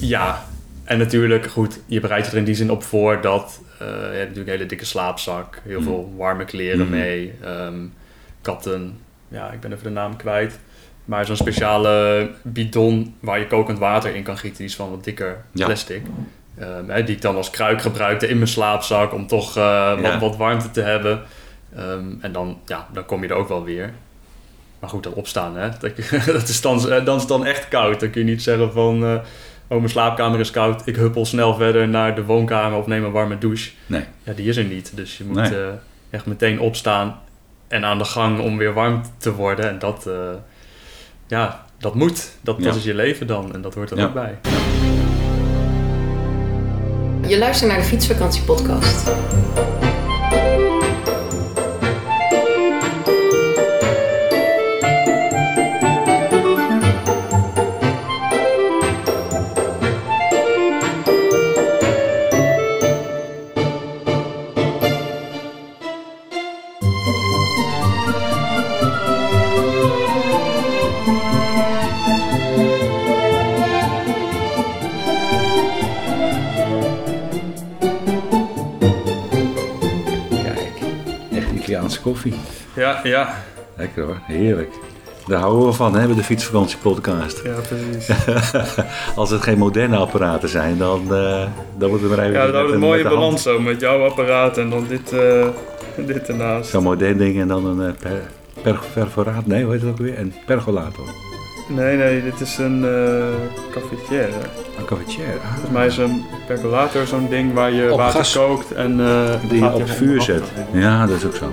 Ja, en natuurlijk, goed, je bereidt je er in die zin op voor dat uh, je hebt natuurlijk een hele dikke slaapzak, heel Mm. veel warme kleren Mm. mee, ehm, katten, ja, ik ben even de naam kwijt. Maar zo'n speciale bidon waar je kokend water in kan gieten, die is van wat dikker Ja. plastic. Ehm, hè, die ik dan als kruik gebruikte in mijn slaapzak om toch eh, Ja. wat, warmte te hebben. Ehm, en dan, ja, dan kom je er ook wel weer. Maar goed, dan opstaan, hè. Dat, dat is dan, eh, dan is het dan echt koud. Dan kun je niet zeggen van... eh, oh, mijn slaapkamer is koud. Ik huppel snel verder naar de woonkamer of neem een warme douche. Nee. Ja, die is er niet. Dus je moet Nee. eh, echt meteen opstaan en aan de gang om weer warm te worden. En dat, eh, ja, dat moet. Dat, Ja. dat is je leven dan. En dat hoort er Ja. ook bij. Je luistert naar de Fietsvakantie Podcast. Koffie. Ja, ja. Lekker hoor, heerlijk. Daar houden we van, hè, bij de fietsvakantiepodcast. Ja, precies. Als het geen moderne apparaten zijn, dan, eh dan moeten we er even Ja, dat met houdt een mooie balans zo. Met jouw apparaat en dan dit, eh, dit ernaast. Zo'n modern ding en dan een eh, per, per, perforaat, nee, hoe heet het ook weer? Een pergolator. Nee, nee, dit is een eh cafetière. Een cafetière. Ah, Volgens mij is een percolator zo'n ding waar je Op water gas. kookt en eh die je op het vuur zet. Ja, dat is ook zo.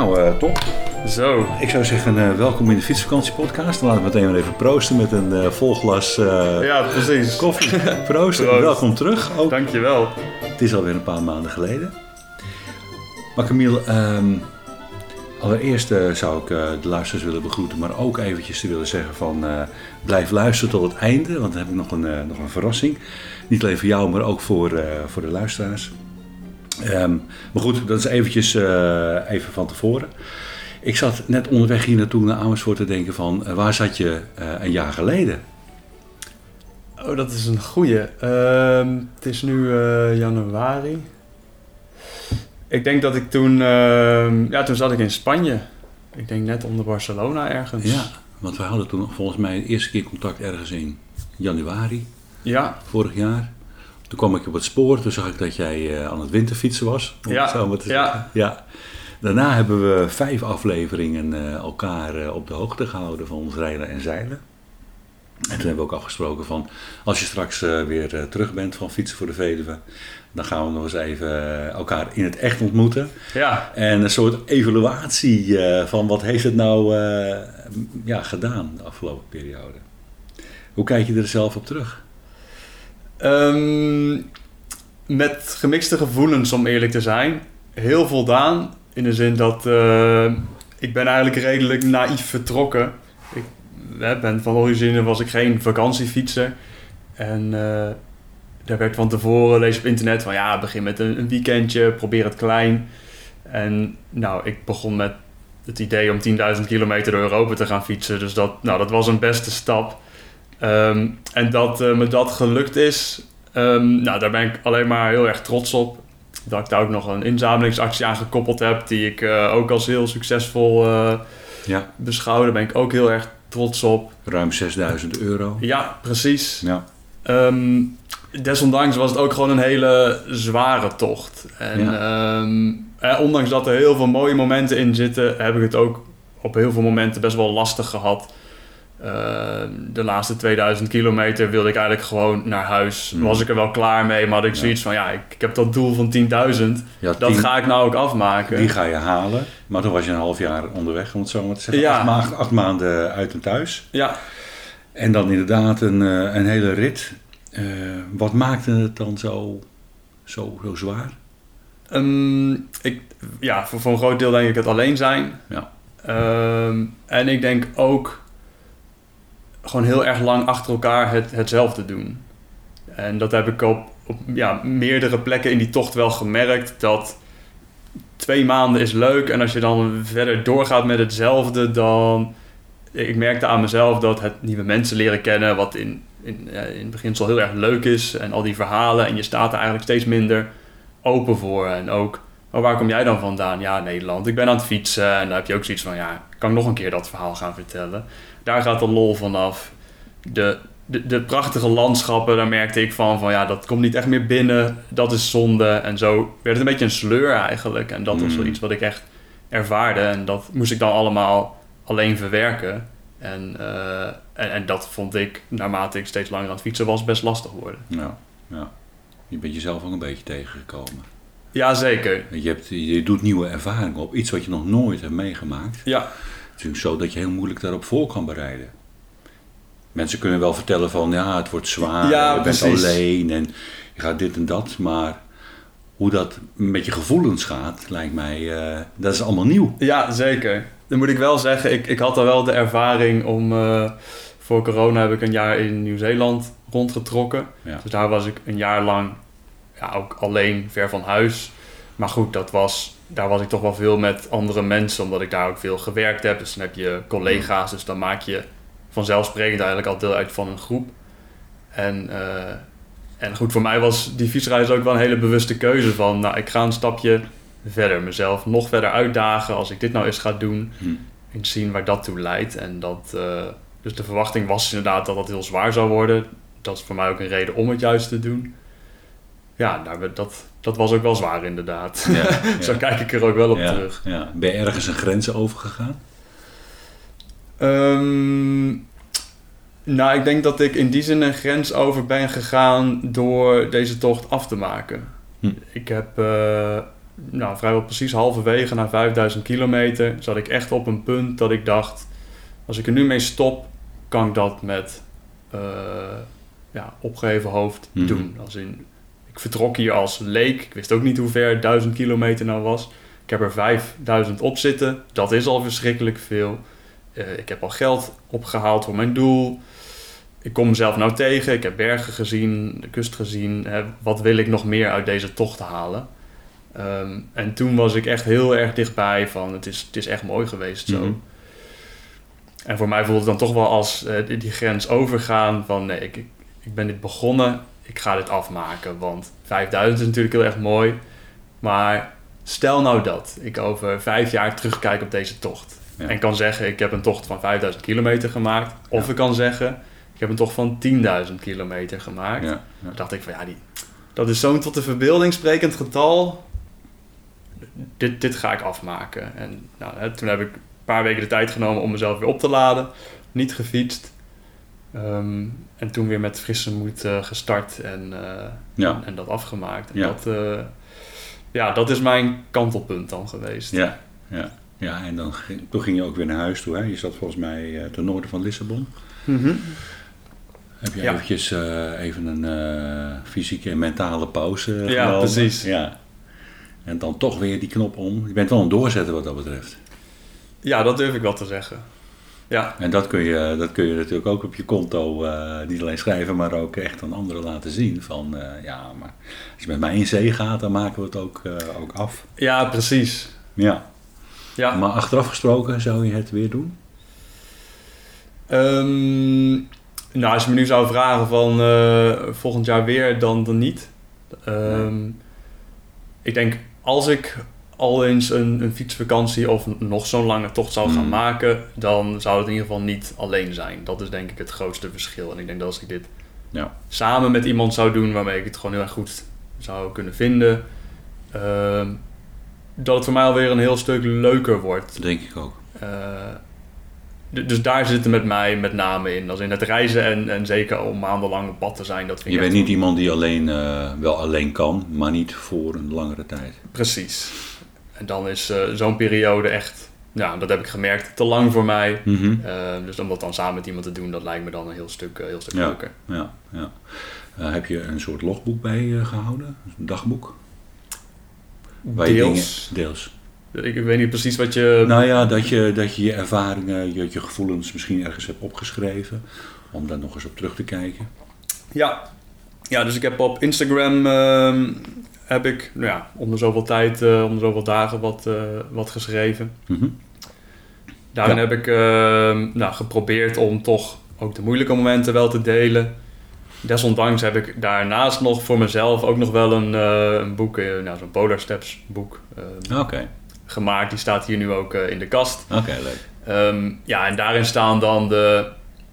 Nou, eh, top. Zo, Ik zou zeggen, eh, welkom in de fietsvakantiepodcast. Dan laten we meteen weer even proosten met een eh, vol glas ja, precies. koffie. Proost, Proost. welkom terug. Ook, Dankjewel. het is alweer een paar maanden geleden. Maar Camille, ehm, allereerst zou ik de luisteraars willen begroeten, maar ook eventjes te willen zeggen van blijf luisteren tot het einde, want dan heb ik nog een, nog een verrassing. Niet alleen voor jou, maar ook voor, voor de luisteraars. Ehm, maar goed, dat is eventjes eh, even van tevoren. Ik zat net onderweg hier naartoe naar Amersfoort te denken van, eh, waar zat je eh, een jaar geleden? Oh, dat is een goeie. Ehm, het is nu januari. Ik denk dat ik toen... ehm, ja, toen zat ik in Spanje. Ik denk net onder Barcelona ergens. Ja, want we hadden toen volgens mij de eerste keer contact ergens in januari. Ja, vorig jaar. Toen kwam ik op het spoor, toen zag ik dat jij eh, aan het winterfietsen was. Om Ja, zo maar te ja. zeggen. ja. Daarna hebben we vijf afleveringen eh, elkaar eh, op de hoogte gehouden van ons rijden en zeilen. En toen hebben we ook afgesproken van, als je straks weer terug bent van Fietsen voor de Veluwe, dan gaan we nog eens even elkaar in het echt ontmoeten. ja. En een soort evaluatie van wat heeft het nou ja, gedaan de afgelopen periode. Hoe kijk je er zelf op terug? Ehm, met gemixte gevoelens, om eerlijk te zijn. Heel voldaan. In de zin dat eh, ik ben eigenlijk redelijk naïef vertrokken. Ik ben van origine was ik geen vakantiefietser. En eh, daar werd van tevoren, lees op internet, van ja, begin met een, een weekendje, probeer het klein. En nou, ik begon met het idee om 10.000 kilometer door Europa te gaan fietsen. Dus dat, nou, dat was een beste stap. Ehm, en dat eh, me dat gelukt is, ehm, nou, daar ben ik alleen maar heel erg trots op. Dat ik daar ook nog een inzamelingsactie aan gekoppeld heb, die ik eh, ook als heel succesvol eh Ja. beschouw. Daar ben ik ook heel erg trots op. Ruim 6000 euro. Ja, precies. Ja. Ehm, desondanks was het ook gewoon een hele zware tocht. En Ja. eh, ondanks dat er heel veel mooie momenten in zitten, heb ik het ook op heel veel momenten best wel lastig gehad. Ehm, de laatste 2000 kilometer wilde ik eigenlijk gewoon naar huis. Mhm. Was ik er wel klaar mee, maar had ik Ja. zoiets van: ja, ik, ik heb dat doel van 10.000. Ja, Dat ga ik nou ook afmaken. Die ga je halen. Maar toen was je een half jaar onderweg, om het zo maar te zeggen. Ja. Acht maanden uit en thuis. Ja, En dan inderdaad een, eh, een hele rit. Eh, wat maakte het dan zo, zo, zo zwaar? Ehm, ik, ja, voor, voor een groot deel denk ik het alleen zijn. Ja. Ehm, en ik denk ook gewoon heel erg lang achter elkaar het, hetzelfde doen. En dat heb ik op, op ja, meerdere plekken in die tocht wel gemerkt dat twee maanden is leuk. En als je dan verder doorgaat met hetzelfde, dan... Ik merkte aan mezelf dat het nieuwe mensen leren kennen, wat in, in, in het beginsel heel erg leuk is. En al die verhalen. En je staat er eigenlijk steeds minder open voor. En ook, oh, waar kom jij dan vandaan? Ja, Nederland. Ik ben aan het fietsen. En dan heb je ook zoiets van, ja, kan ik nog een keer dat verhaal gaan vertellen? Daar gaat de lol vanaf. De, de, de prachtige landschappen, daar merkte ik van, van ja, dat komt niet echt meer binnen. Dat is zonde. En zo werd het een beetje een sleur eigenlijk. En dat was wel Mm. iets wat ik echt ervaarde. En dat moest ik dan allemaal alleen verwerken. En, eh, en, en dat vond ik, naarmate ik steeds langer aan het fietsen was, best lastig worden. Ja, ja. Je bent jezelf ook een beetje tegengekomen. Jazeker. Je, hebt, je doet nieuwe ervaringen op, iets wat je nog nooit hebt meegemaakt. Ja, natuurlijk zo dat je heel moeilijk daarop voor kan bereiden. Mensen kunnen wel vertellen van ja, het wordt zwaar, Ja, je bent alleen en je gaat dit en dat. Maar hoe dat met je gevoelens gaat, lijkt mij, eh, dat is allemaal nieuw. ja, zeker. Dan moet ik wel zeggen, ik, ik had al wel de ervaring om... eh, voor corona heb ik een jaar in Nieuw-Zeeland rondgetrokken. Ja. Dus daar was ik een jaar lang ja, ook alleen, ver van huis. Maar goed, dat was, daar was ik toch wel veel met andere mensen, omdat ik daar ook veel gewerkt heb. Dus dan heb je collega's, dus dan maak je vanzelfsprekend eigenlijk al deel uit van een groep. En, eh, en goed, voor mij was die fietsreis ook wel een hele bewuste keuze van, nou, ik ga een stapje verder, mezelf nog verder uitdagen als ik dit nou eens ga doen. Hm. En zien waar dat toe leidt. En dat, eh, dus de verwachting was inderdaad dat dat heel zwaar zou worden. Dat is voor mij ook een reden om het juist te doen. Ja, nou, dat, dat was ook wel zwaar inderdaad. Ja, Zo kijk ik er ook wel op terug. ja. Ben je ergens een grens overgegaan? Ehm, nou, ik denk dat ik in die zin een grens over ben gegaan door deze tocht af te maken. Hm. Ik heb eh, nou, vrijwel precies halverwege na 5000 kilometer zat ik echt op een punt dat ik dacht, als ik er nu mee stop, kan ik dat met eh, ja, opgeheven hoofd Mhm. doen. Als in, ik vertrok hier als leek. Ik wist ook niet hoe ver 1000 kilometer nou was. Ik heb er 5000 op zitten. Dat is al verschrikkelijk veel. Eh, ik heb al geld opgehaald voor mijn doel. Ik kom mezelf nou tegen. Ik heb bergen gezien, de kust gezien. Hè, wat wil ik nog meer uit deze tocht halen? Ehm, en toen was ik echt heel erg dichtbij van het is, het is echt mooi geweest zo. Mhm. En voor mij voelde het dan toch wel als eh, die, grens overgaan van nee, ik, ik ben dit begonnen, ik ga dit afmaken. Want 5000 is natuurlijk heel erg mooi. Maar stel nou dat ik over vijf jaar terugkijk op deze tocht. Ja. En kan zeggen, ik heb een tocht van 5000 kilometer gemaakt. Of Ja. ik kan zeggen, ik heb een tocht van 10.000 kilometer gemaakt. Ja. Dan dacht ik van ja, die, dat is zo'n tot de verbeelding sprekend getal. Dit, dit ga ik afmaken. En nou, hè, toen heb ik een paar weken de tijd genomen om mezelf weer op te laden. Niet gefietst. Ehm, en toen weer met frisse moed eh, gestart en, eh, Ja. en, en dat afgemaakt. En Ja. dat, eh, ja, dat is mijn kantelpunt dan geweest. Ja, ja. ja en dan ging, toen ging je ook weer naar huis toe. Hè? Je zat volgens mij eh, ten noorden van Lissabon. Mhm. Heb je Ja. eventjes eh, even een eh, fysieke en mentale pauze eh, Ja, genomen? precies. Ja. En dan toch weer die knop om. Je bent wel een doorzetter wat dat betreft. ja, dat durf ik wel te zeggen. Ja, En dat kun je, dat kun je natuurlijk ook op je konto eh, niet alleen schrijven, maar ook echt aan anderen laten zien. Van eh, ja, maar als je met mij in zee gaat, dan maken we het ook, eh, ook af. ja precies. Ja. Ja. Maar achteraf gesproken zou je het weer doen? Ehm, nou, als je me nu zou vragen van volgend jaar weer, dan, dan niet. Ehm, Ik denk, als ik al eens een, een fietsvakantie of nog zo'n lange tocht zou gaan Mm. maken, dan zou het in ieder geval niet alleen zijn. Dat is denk ik het grootste verschil. En ik denk dat als ik dit Ja. samen met iemand zou doen waarmee ik het gewoon heel erg goed zou kunnen vinden, ehm, dat het voor mij alweer een heel stuk leuker wordt. Dat denk ik ook. Eh, dus daar zit het met mij met name in. Als in het reizen en, en zeker om maandenlang op pad te zijn. Dat vind Je bent niet iemand die alleen, eh, wel alleen kan, maar niet voor een langere tijd. Precies. En dan is eh, zo'n periode echt, ja, dat heb ik gemerkt, te lang voor mij. Mhm. Eh, dus om dat dan samen met iemand te doen, dat lijkt me dan een heel stuk, eh, heel stuk leuker. Ja, ja. Heb je een soort logboek bij eh, gehouden? Een dagboek? Waar Deels. dingen- deels. Ik, ik weet niet precies wat je... Nou ja, dat je, dat je je ervaringen, je, je gevoelens misschien ergens hebt opgeschreven. Om daar nog eens op terug te kijken. Ja, Ja, dus ik heb op Instagram ehm, heb ik nou ja, om de zoveel tijd, om de zoveel dagen wat, eh, wat geschreven. Mhm. Daarin Ja. heb ik ehm, nou, geprobeerd om toch ook de moeilijke momenten wel te delen. Desondanks heb ik daarnaast nog voor mezelf ook nog wel een, eh, een boek, nou, zo'n Polar Steps boek ehm, Oké, gemaakt. Die staat hier nu ook in de kast. oké, leuk. Ehm, ja, en daarin staan dan de,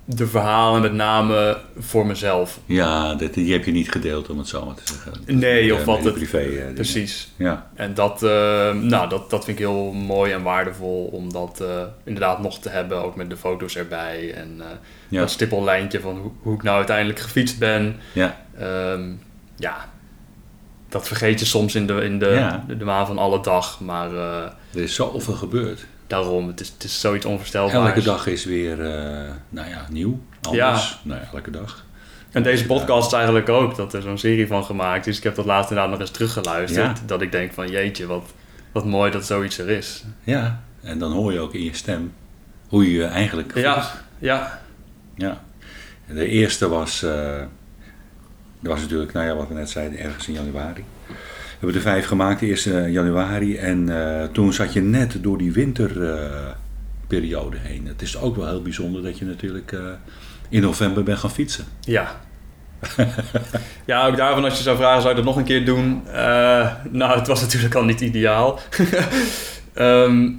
de verhalen met name voor mezelf. Ja, dit, die heb je niet gedeeld, om het zo maar te zeggen. Nee, of Eh, wat het- privé. eh, dingen. Precies. Ja, En dat, eh, nou, dat, dat vind ik heel mooi en waardevol om dat inderdaad nog te hebben, ook met de foto's erbij. En ja, dat stippellijntje van hoe, hoe ik nou uiteindelijk gefietst ben. ja. Ehm, ja, dat vergeet je soms in de, in de, Ja. de, de waan van alle dag. Maar Er is zoveel gebeurd. Daarom, het is, het is zoiets onvoorstelbaars. Elke dag is weer, eh, nou ja, nieuw, anders. Nou ja, elke dag. En deze podcast eigenlijk ook, dat er zo'n serie van gemaakt is. Ik heb dat laatst inderdaad nog eens teruggeluisterd. Ja. Dat ik denk van jeetje, wat, wat mooi dat zoiets er is. Ja, en dan hoor je ook in je stem hoe je je eigenlijk voelt. Ja, ja, Ja. De eerste was, eh dat was natuurlijk, nou ja, wat we net zeiden, ergens in januari. We hebben er vijf gemaakt, de eerste januari. En eh, toen zat je net door die winterperiode heen. Het is ook wel heel bijzonder dat je natuurlijk eh, in november bent gaan fietsen. ja. ja, ook daarvan als je zou vragen, zou ik dat nog een keer doen? Eh, nou, het was natuurlijk al niet ideaal. Ehm,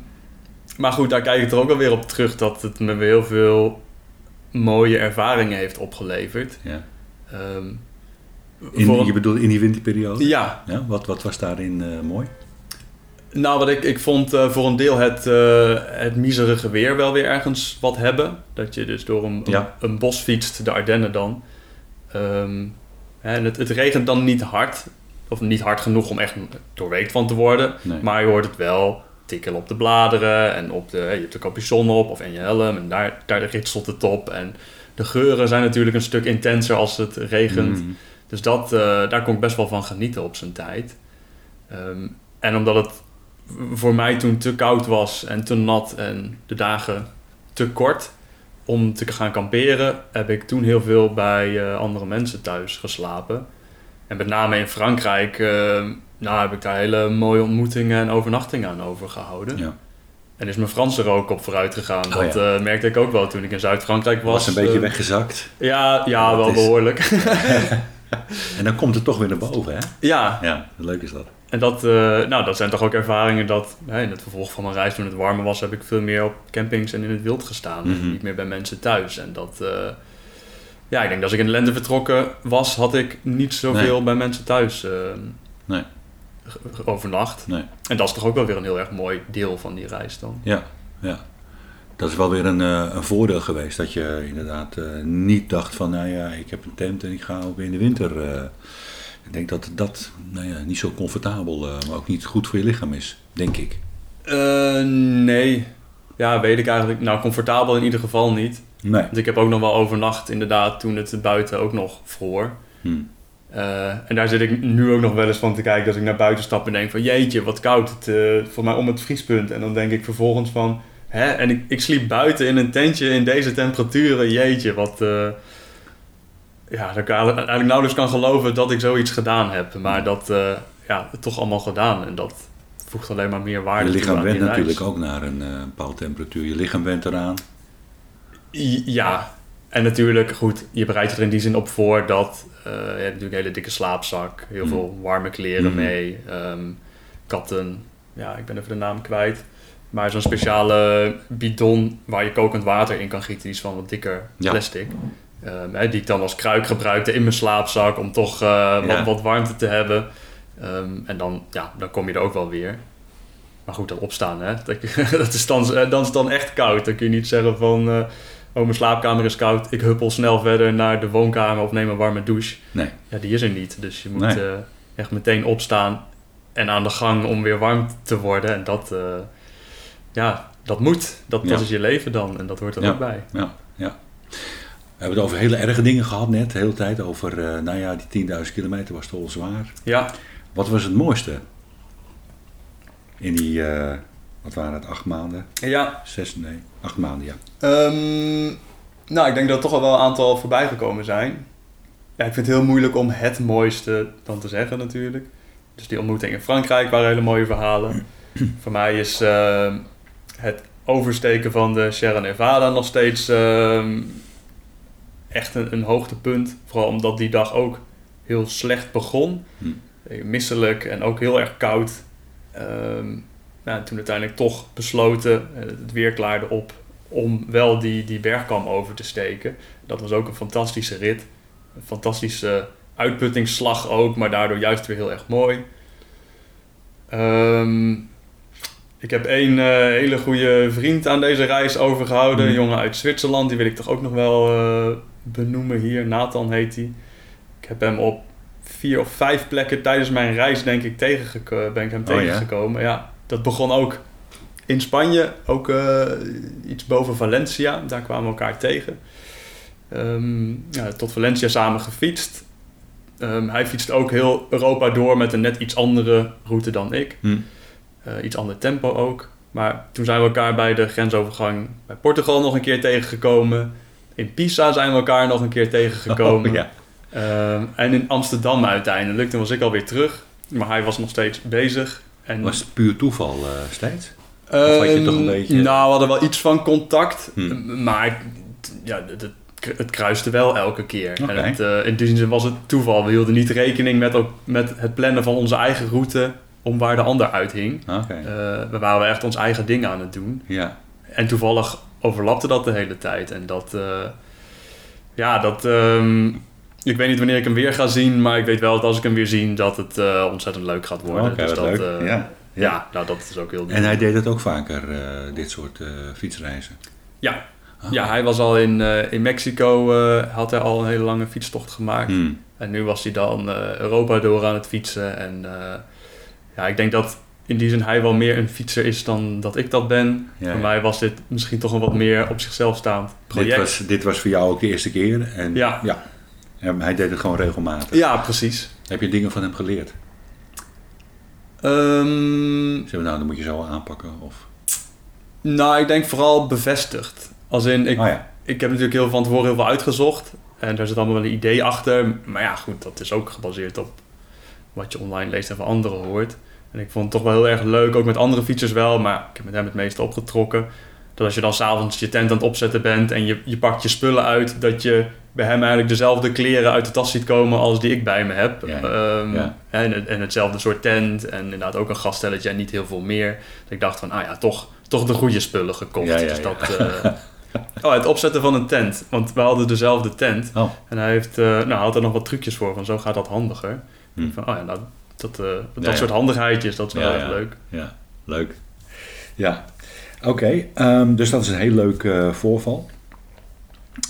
maar goed, daar kijk ik er ook wel weer op terug dat het me heel veel mooie ervaringen heeft opgeleverd. Ja. Ehm, In, voor- Je bedoelt in die winterperiode? ja, Ja, wat, wat was daarin eh, mooi? Nou, wat ik, ik vond eh, voor een deel het, eh het miserige weer wel weer ergens wat hebben. Dat je dus door een, Ja. een, een bos fietst, de Ardennen dan. Ehm, en het, het regent dan niet hard. Of niet hard genoeg om echt doorweekt van te worden. Nee. Maar je hoort het wel tikken op de bladeren. En op de, je hebt de capuchon op of en je helm. En daar, daar ritselt het op. En de geuren zijn natuurlijk een stuk intenser als het regent. Mm. Dus dat, eh, daar kon ik best wel van genieten op zijn tijd. Ehm, en omdat het voor mij toen te koud was en te nat en de dagen te kort om te gaan kamperen, heb ik toen heel veel bij eh, andere mensen thuis geslapen. En met name in Frankrijk eh, nou, heb ik daar hele mooie ontmoetingen en overnachtingen aan overgehouden. Ja. En is mijn Frans er ook op vooruit gegaan. Oh, dat ja. eh, merkte ik ook wel toen ik in Zuid-Frankrijk was. Was een beetje weggezakt. Ja, ja Dat wel is- behoorlijk. En dan komt het toch weer naar boven, hè? ja, Ja, leuk is dat. En dat, eh, nou, dat zijn toch ook ervaringen dat hè, in het vervolg van mijn reis toen het warmer was, heb ik veel meer op campings en in het wild gestaan. Mhm. Niet meer bij mensen thuis. En dat, eh, ja, ik denk dat als ik in de lente vertrokken was, had ik niet zoveel bij mensen thuis eh, Nee. overnacht. Nee. En dat is toch ook wel weer een heel erg mooi deel van die reis dan. Ja, ja. Dat is wel weer een, eh, een voordeel geweest. Dat je inderdaad eh, niet dacht van, nou ja, ik heb een tent en ik ga ook in de winter. eh. ik denk dat dat nou ja, niet zo comfortabel, maar ook niet goed voor je lichaam is, denk ik. Nee. Ja, weet ik eigenlijk. Nou, comfortabel in ieder geval niet. Nee. Want ik heb ook nog wel overnacht inderdaad toen het buiten ook nog vroor. Hm. Eh, en daar zit ik nu ook nog wel eens van te kijken als ik naar buiten stap en denk van jeetje, wat koud. Het, eh voor mij om het vriespunt. En dan denk ik vervolgens van, hè, en ik, ik sliep buiten in een tentje in deze temperaturen. Jeetje, wat, eh, ja, dat ik eigenlijk nauwelijks kan geloven dat ik zoiets gedaan heb. Maar dat, eh, ja, toch allemaal gedaan. En dat voegt alleen maar meer waarde Je toe lichaam aan went die reis. natuurlijk ook naar een eh, bepaalde temperatuur. Je lichaam went eraan. I- Ja, en natuurlijk, goed, je bereidt je er in die zin op voor dat je hebt natuurlijk een hele dikke slaapzak, heel Mm. veel warme kleren Mhm. mee, ehm, katten, ja, ik ben even de naam kwijt. Maar zo'n speciale bidon waar je kokend water in kan gieten, die is van wat dikker Ja. plastic. Ehm, hè, die ik dan als kruik gebruikte in mijn slaapzak om toch eh, Ja. wat, wat warmte te hebben. Ehm, en dan, ja, dan kom je er ook wel weer. Maar goed, dat opstaan, hè? Dat, dat is dan, eh, dan is het dan echt koud. Dan kun je niet zeggen van... eh, oh, mijn slaapkamer is koud. Ik huppel snel verder naar de woonkamer of neem een warme douche. Nee. Ja, die is er niet. Dus je moet Nee. echt meteen opstaan en aan de gang om weer warm te worden. En dat, ja, dat moet. Dat, Ja. dat is je leven dan. En dat hoort er Ja. ook bij. Ja, ja. We hebben het over hele erge dingen gehad net, de hele tijd. Over, eh, nou ja, die 10.000 kilometer was toch wel zwaar. Ja, Wat was het mooiste? In die, eh, wat waren het, acht maanden? ja. Zes, nee, acht maanden, ja. Ehm, nou, ik denk dat er toch al wel een aantal voorbij gekomen zijn. ja, ik vind het heel moeilijk om het mooiste dan te zeggen natuurlijk. Dus die ontmoeting in Frankrijk waren hele mooie verhalen. Voor mij is eh, het oversteken van de Sierra Nevada nog steeds eh, echt een, een hoogtepunt. Vooral omdat die dag ook heel slecht begon. Hm. Eh, Misselijk en ook heel erg koud. Ehm, nou, toen uiteindelijk toch besloten, eh, het weer klaarde op, om wel die, die bergkam over te steken. Dat was ook een fantastische rit. Een fantastische uitputtingsslag ook, maar daardoor juist weer heel erg mooi. Ehm, ik heb één eh, hele goede vriend aan deze reis overgehouden. Een Mhm. jongen uit Zwitserland, die wil ik toch ook nog wel eh, benoemen hier. Nathan heet hij. Ik heb hem op vier of vijf plekken tijdens mijn reis, denk ik, tegengeko- ben ik hem Oh, tegengekomen. Ja, dat begon ook in Spanje, ook eh, iets boven Valencia. Daar kwamen we elkaar tegen. Ehm, ja, tot Valencia samen gefietst. Ehm, hij fietst ook heel Europa door met een net iets andere route dan ik. Hm. Eh, iets ander tempo ook. Maar toen zijn we elkaar bij de grensovergang bij Portugal nog een keer tegengekomen. In Pisa zijn we elkaar nog een keer tegengekomen. Oh, ja. Ehm, en in Amsterdam uiteindelijk. Toen was ik alweer terug. Maar hij was nog steeds bezig. En, Was het puur toeval eh, steeds? Of had je Ehm, toch een beetje- Nou, we hadden wel iets van contact. Hm. Maar ja, het, het, kruiste wel elke keer. En het, eh, in die zin was het toeval. We hielden niet rekening met, ook, met het plannen van onze eigen route... om waar de ander uithing. Oké. Eh, we waren echt ons eigen ding aan het doen. ja. En toevallig overlapte dat de hele tijd. En dat, eh, ja, dat, ehm, ik weet niet wanneer ik hem weer ga zien, maar ik weet wel dat als ik hem weer zie, dat het eh, ontzettend leuk gaat worden. Dus dat, leuk. ja. ja. nou dat is ook heel En hij deed het ook vaker, dit soort fietsreizen? Ja. Ah. Ja, hij was al in, in Mexico, had hij al een hele lange fietstocht gemaakt. Hm. En nu was hij dan Europa door aan het fietsen. En ja, ik denk dat in die zin hij wel meer een fietser is dan dat ik dat ben. Ja, Voor mij was dit misschien toch een wat meer op zichzelf staand project. Dit, was, dit was voor jou ook de eerste keer? En, Ja. ja. En hij deed het gewoon regelmatig. Ja, precies. Heb je dingen van hem geleerd? Ehm, Zeg maar, nou, dan moet je zo aanpakken. Of... nou, ik denk vooral bevestigd. Als in, ik, oh ja. ik heb natuurlijk heel van tevoren heel veel uitgezocht. En daar zit allemaal wel een idee achter. Maar ja, goed, dat is ook gebaseerd op wat je online leest en van anderen hoort. En ik vond het toch wel heel erg leuk, ook met andere fietsers wel. Maar ik heb met hem het meeste opgetrokken. Dat als je dan s'avonds je tent aan het opzetten bent en je, je pakt je spullen uit... dat je bij hem eigenlijk dezelfde kleren uit de tas ziet komen als die ik bij me heb. Ja, Ehm, ja. En, en hetzelfde soort tent en inderdaad ook een gaststelletje en niet heel veel meer. Dat ik dacht van, ah ja, toch, toch de goede spullen gekocht. Dus dat... eh, Oh, het opzetten van een tent. Want we hadden dezelfde tent. Oh. En hij heeft, eh, nou, had er nog wat trucjes voor. Van zo gaat dat handiger. Hm. Ik Van, oh ja, nou, dat, eh, dat Ja, ja. soort handigheidjes, dat is wel ja. leuk. Ja, leuk. Ja, oké. ehm, dus dat is een heel leuk eh, voorval.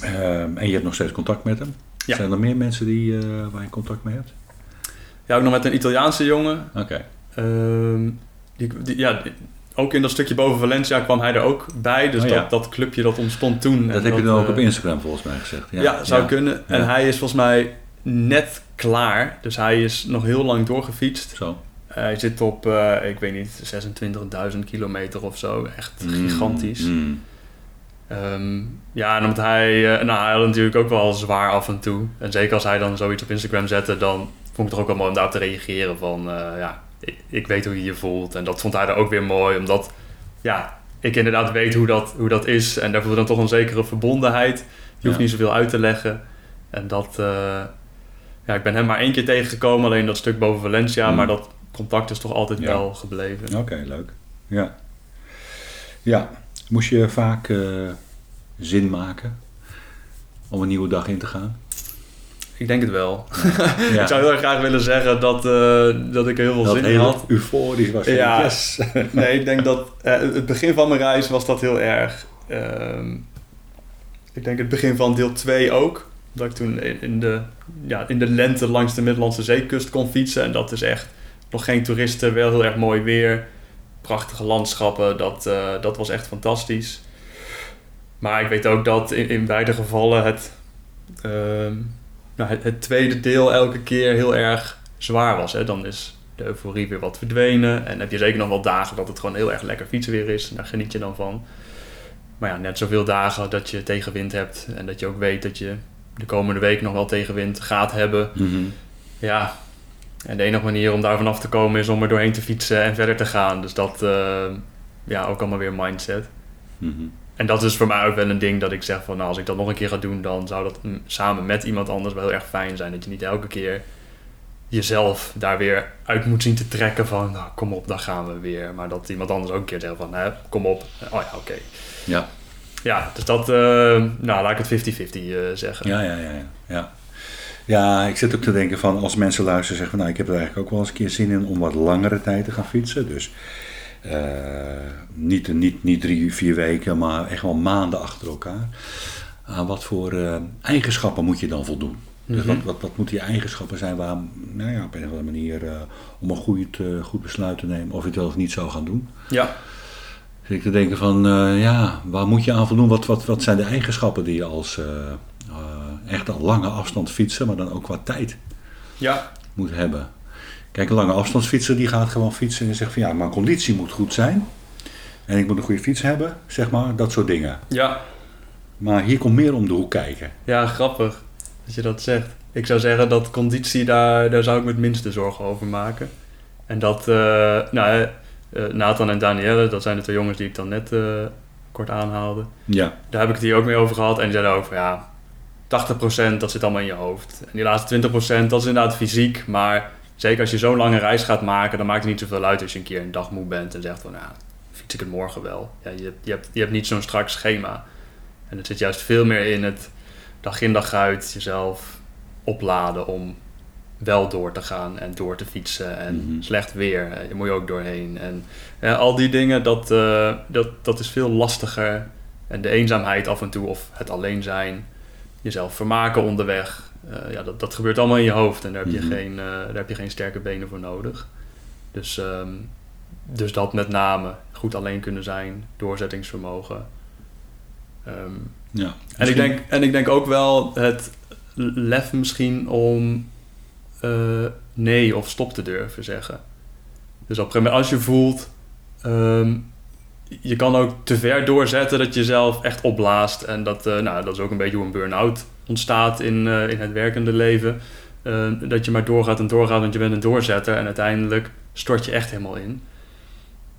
Ehm, en je hebt nog steeds contact met hem. Zijn er meer mensen die, eh, waar je contact mee hebt? Ja, ook nog met een Italiaanse jongen. Oké. Ehm, die, die- ja, die- ook in dat stukje boven Valencia kwam hij er ook bij. Dus Oh, ja. dat, dat clubje dat ontstond toen. Dat En heb je dan ook op Instagram volgens mij gezegd. Ja, zou kunnen. En hij is volgens mij net klaar. Dus hij is nog heel lang doorgefietst. Zo. Hij zit op, eh, ik weet niet, 26.000 kilometer of zo. Echt gigantisch. Mm, mm. Ehm, ja, en omdat hij, eh, nou, hij had natuurlijk ook wel zwaar af en toe. En zeker als hij dan zoiets op Instagram zette, dan vond ik het ook wel mooi om daarop te reageren van, eh, ja, ik, ik weet hoe je je voelt. En dat vond hij er ook weer mooi, omdat, ja, ik inderdaad weet hoe dat, hoe dat is. En daar voelde dan toch een zekere verbondenheid. Je hoeft Ja. niet zoveel uit te leggen. En dat, ja, ik ben hem maar één keer tegengekomen, alleen dat stuk boven Valencia. Mm. Maar dat contact is toch altijd Ja. wel gebleven. Oké, leuk. Ja. Ja, moest je vaak eh, zin maken om een nieuwe dag in te gaan? Ik denk het wel. Ja. Ik zou heel erg graag willen zeggen dat, eh, dat ik er heel veel dat zin in had. euforisch was. Ja. Yes. Nee, ik denk dat eh, het begin van mijn reis was dat heel erg. Ehm, ik denk het begin van deel 2 ook. Dat ik toen in, de, ja, in de lente langs de Middellandse zeekust kon fietsen. En dat is echt nog geen toeristen, wel heel erg mooi weer. Prachtige landschappen, dat, eh, dat was echt fantastisch. Maar ik weet ook dat in, beide gevallen het, ehm, nou, het, het tweede deel elke keer heel erg zwaar was. Hè? Dan is de euforie weer wat verdwenen. En heb je zeker nog wel dagen dat het gewoon heel erg lekker fietsen weer is. En daar geniet je dan van. Maar ja, net zoveel dagen dat je tegenwind hebt. En dat je ook weet dat je de komende week nog wel tegenwind gaat hebben. Mhm. Ja, en de enige manier om daar vanaf te komen is om er doorheen te fietsen en verder te gaan. Dus dat, eh, ja, ook allemaal weer mindset. Mhm. En dat is voor mij ook wel een ding dat ik zeg van, nou, als ik dat nog een keer ga doen, dan zou dat samen met iemand anders wel heel erg fijn zijn. Dat je niet elke keer jezelf daar weer uit moet zien te trekken van, nou, kom op, dan gaan we weer. Maar dat iemand anders ook een keer zegt van, kom op, oh ja, oké. Ja. Ja, dus dat, eh, nou, laat ik het 50-50 eh, zeggen. Ja, ja, ja, ja, ja. Ja, ik zit ook te denken van als mensen luisteren zeggen van nou, ik heb er eigenlijk ook wel eens een keer zin in om wat langere tijd te gaan fietsen. Dus eh, niet, niet, niet drie, vier weken, maar echt wel maanden achter elkaar. Aan wat voor eigenschappen moet je dan voldoen? Dus Mhm. wat, wat, wat moeten je eigenschappen zijn waar, nou ja, op een of andere manier om een goed, goed besluit te nemen of je het wel of niet zou gaan doen? Ja, Zit ik te denken van, eh, ja, waar moet je aan voldoen? Wat, wat, wat zijn de eigenschappen die je als eh, echt een lange afstand fietsen, maar dan ook qua tijd ja, moet hebben? Kijk, een lange afstandsfietser die gaat gewoon fietsen en zegt van ja, mijn conditie moet goed zijn. En ik moet een goede fiets hebben, zeg maar, dat soort dingen. ja, Maar hier komt meer om de hoek kijken. ja, grappig dat je dat zegt. Ik zou zeggen dat conditie, daar, daar zou ik me het minste zorgen over maken. En dat, nou, Nathan en Danielle, dat zijn de twee jongens die ik dan net eh, kort aanhaalde. Ja, Daar heb ik het hier ook mee over gehad. En die zeiden ook van ja, 80% dat zit allemaal in je hoofd. En die laatste 20% dat is inderdaad fysiek. Maar zeker als je zo'n lange reis gaat maken, dan maakt het niet zoveel uit als je een keer een dag moe bent en zegt van ja, fiets ik het morgen wel. Ja, je, je, hebt, je hebt niet zo'n strak schema. En het zit juist veel meer in het dag in dag uit jezelf opladen om wel door te gaan en door te fietsen. En Mhm. slecht weer, eh, je moet je ook doorheen. En ja, al die dingen, dat, eh, dat, dat is veel lastiger. En de eenzaamheid af en toe, of het alleen zijn, jezelf vermaken onderweg. eh, ja, dat, dat gebeurt allemaal in je hoofd en daar heb, je Mhm. geen, eh, daar heb je geen sterke benen voor nodig. Dus, ehm, dus dat met name, goed alleen kunnen zijn, doorzettingsvermogen. Ehm, ja. en, ik denk, en ik denk ook wel het lef misschien om eh, nee of stop te durven zeggen. Dus op een gegeven moment als je voelt, ehm, je kan ook te ver doorzetten dat je jezelf echt opblaast. En dat, eh, nou, dat is ook een beetje hoe een burn-out ontstaat in, eh, in het werkende leven. Eh, dat je maar doorgaat en doorgaat, want je bent een doorzetter. En uiteindelijk stort je echt helemaal in.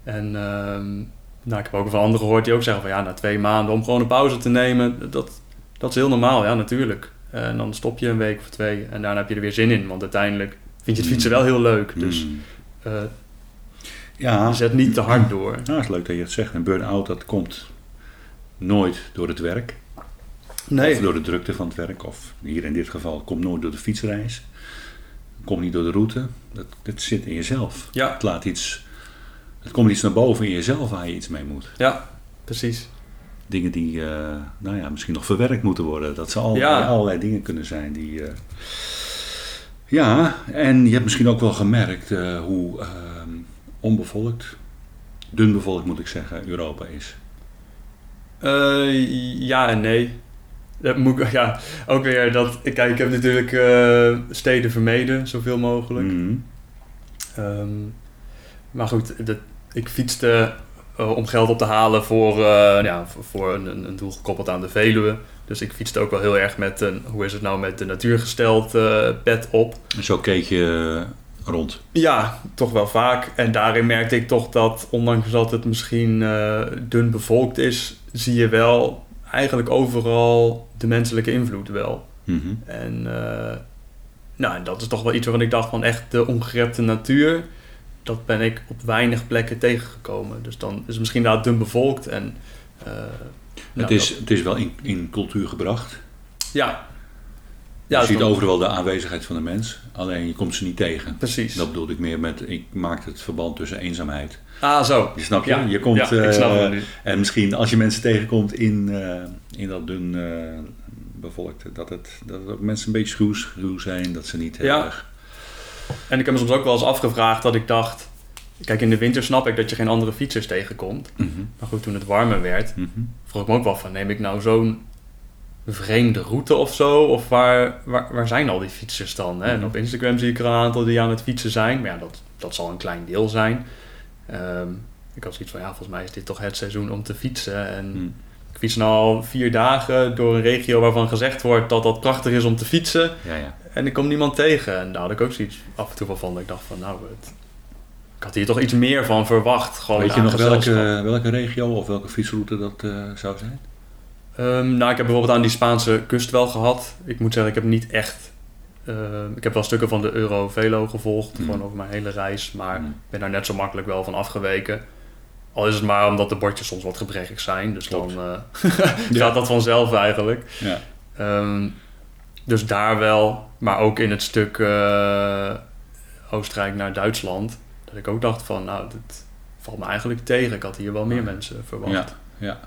En ehm, nou, ik heb ook van anderen gehoord die ook zeggen van ja, na twee maanden om gewoon een pauze te nemen, dat, dat is heel normaal, ja, natuurlijk. En dan stop je een week of twee en daarna heb je er weer zin in, want uiteindelijk vind je het fietsen wel heel leuk. Dus Mm. eh, ja, zet niet te hard door. nou, het is leuk dat je het zegt. Een burn-out, dat komt nooit door het werk. Of door de drukte van het werk. Of hier in dit geval, komt nooit door de fietsreis. Komt niet door de route. Dat, dat zit in jezelf. Ja, Het laat iets... Het komt iets naar boven in jezelf waar je iets mee moet. ja, precies. Dingen die, eh, nou ja, misschien nog verwerkt moeten worden. Dat ze al, Ja. allerlei dingen kunnen zijn die... eh, ja, en je hebt misschien ook wel gemerkt eh, hoe ehm, onbevolkt, dun bevolkt moet ik zeggen, Europa is. Ja en nee. Dat moet ja, ook weer dat. Kijk, ik heb natuurlijk steden vermeden, zoveel mogelijk. Mhm. Ehm, maar goed, dat, ik fietste eh, om geld op te halen voor, eh, ja, voor, een, een, doel gekoppeld aan de Veluwe. Dus ik fietste ook wel heel erg met een, hoe is het nou, met de natuurgesteld eh, pet op. En zo keek je rond. Ja, toch wel vaak. En daarin merkte ik toch dat, ondanks dat het misschien dun bevolkt is, zie je wel eigenlijk overal de menselijke invloed wel. Mhm. En nou, dat is toch wel iets waarvan ik dacht van echt de ongerepte natuur, dat ben ik op weinig plekken tegengekomen. Dus dan is het misschien inderdaad dun bevolkt en... eh, het, nou, is, dat- het is wel in, in cultuur gebracht. ja. je Ja, ziet dan- overal de aanwezigheid van de mens, alleen je komt ze niet tegen. Precies. Dat bedoelde ik meer met, ik maakte het verband tussen eenzaamheid. Ah, zo. Je snap je? Ja, je komt, ja, ik snap eh, het. En misschien als je mensen tegenkomt in, eh, in dat dun bevolkte, dat het, dat het ook mensen een beetje schuw, schuw zijn, dat ze niet heel Ja. erg... En ik heb me soms ook wel eens afgevraagd dat ik dacht... Kijk, in de winter snap ik dat je geen andere fietsers tegenkomt. Mhm, Maar goed, toen het warmer werd, mhm. vroeg ik me ook wel van... Neem ik nou zo'n vreemde route of zo? Of waar, waar, waar zijn al die fietsers dan? Hè? En op Instagram zie ik er een aantal die aan het fietsen zijn. Maar ja, dat, dat zal een klein deel zijn. Ehm, ik had zoiets van, ja, volgens mij is dit toch het seizoen om te fietsen. En ik fiets nu al vier dagen door een regio waarvan gezegd wordt dat dat prachtig is om te fietsen. Ja, ja. En ik kom niemand tegen. En daar had ik ook zoiets af en toe van. dat Ik dacht van, nou, het, ik had hier toch iets meer van verwacht. Gewoon Weet je nog welke, welke regio of welke fietsroute dat eh, zou zijn? Ehm, nou, ik heb bijvoorbeeld aan die Spaanse kust wel gehad. Ik moet zeggen, ik heb niet echt... ehm, ik heb wel stukken van de Euro-Velo gevolgd, Mm. gewoon over mijn hele reis. Maar Mm. ik ben daar net zo makkelijk wel van afgeweken. Al is het maar omdat de bordjes soms wat gebrekkig zijn. Dus Klopt. dan eh, gaat dat vanzelf eigenlijk. Ja. Ehm, dus daar wel, maar ook in het stuk eh, Oostenrijk naar Duitsland. Dat ik ook dacht van, nou, dit valt me eigenlijk tegen. Ik had hier wel meer Ja. mensen verwacht. Ja, ja.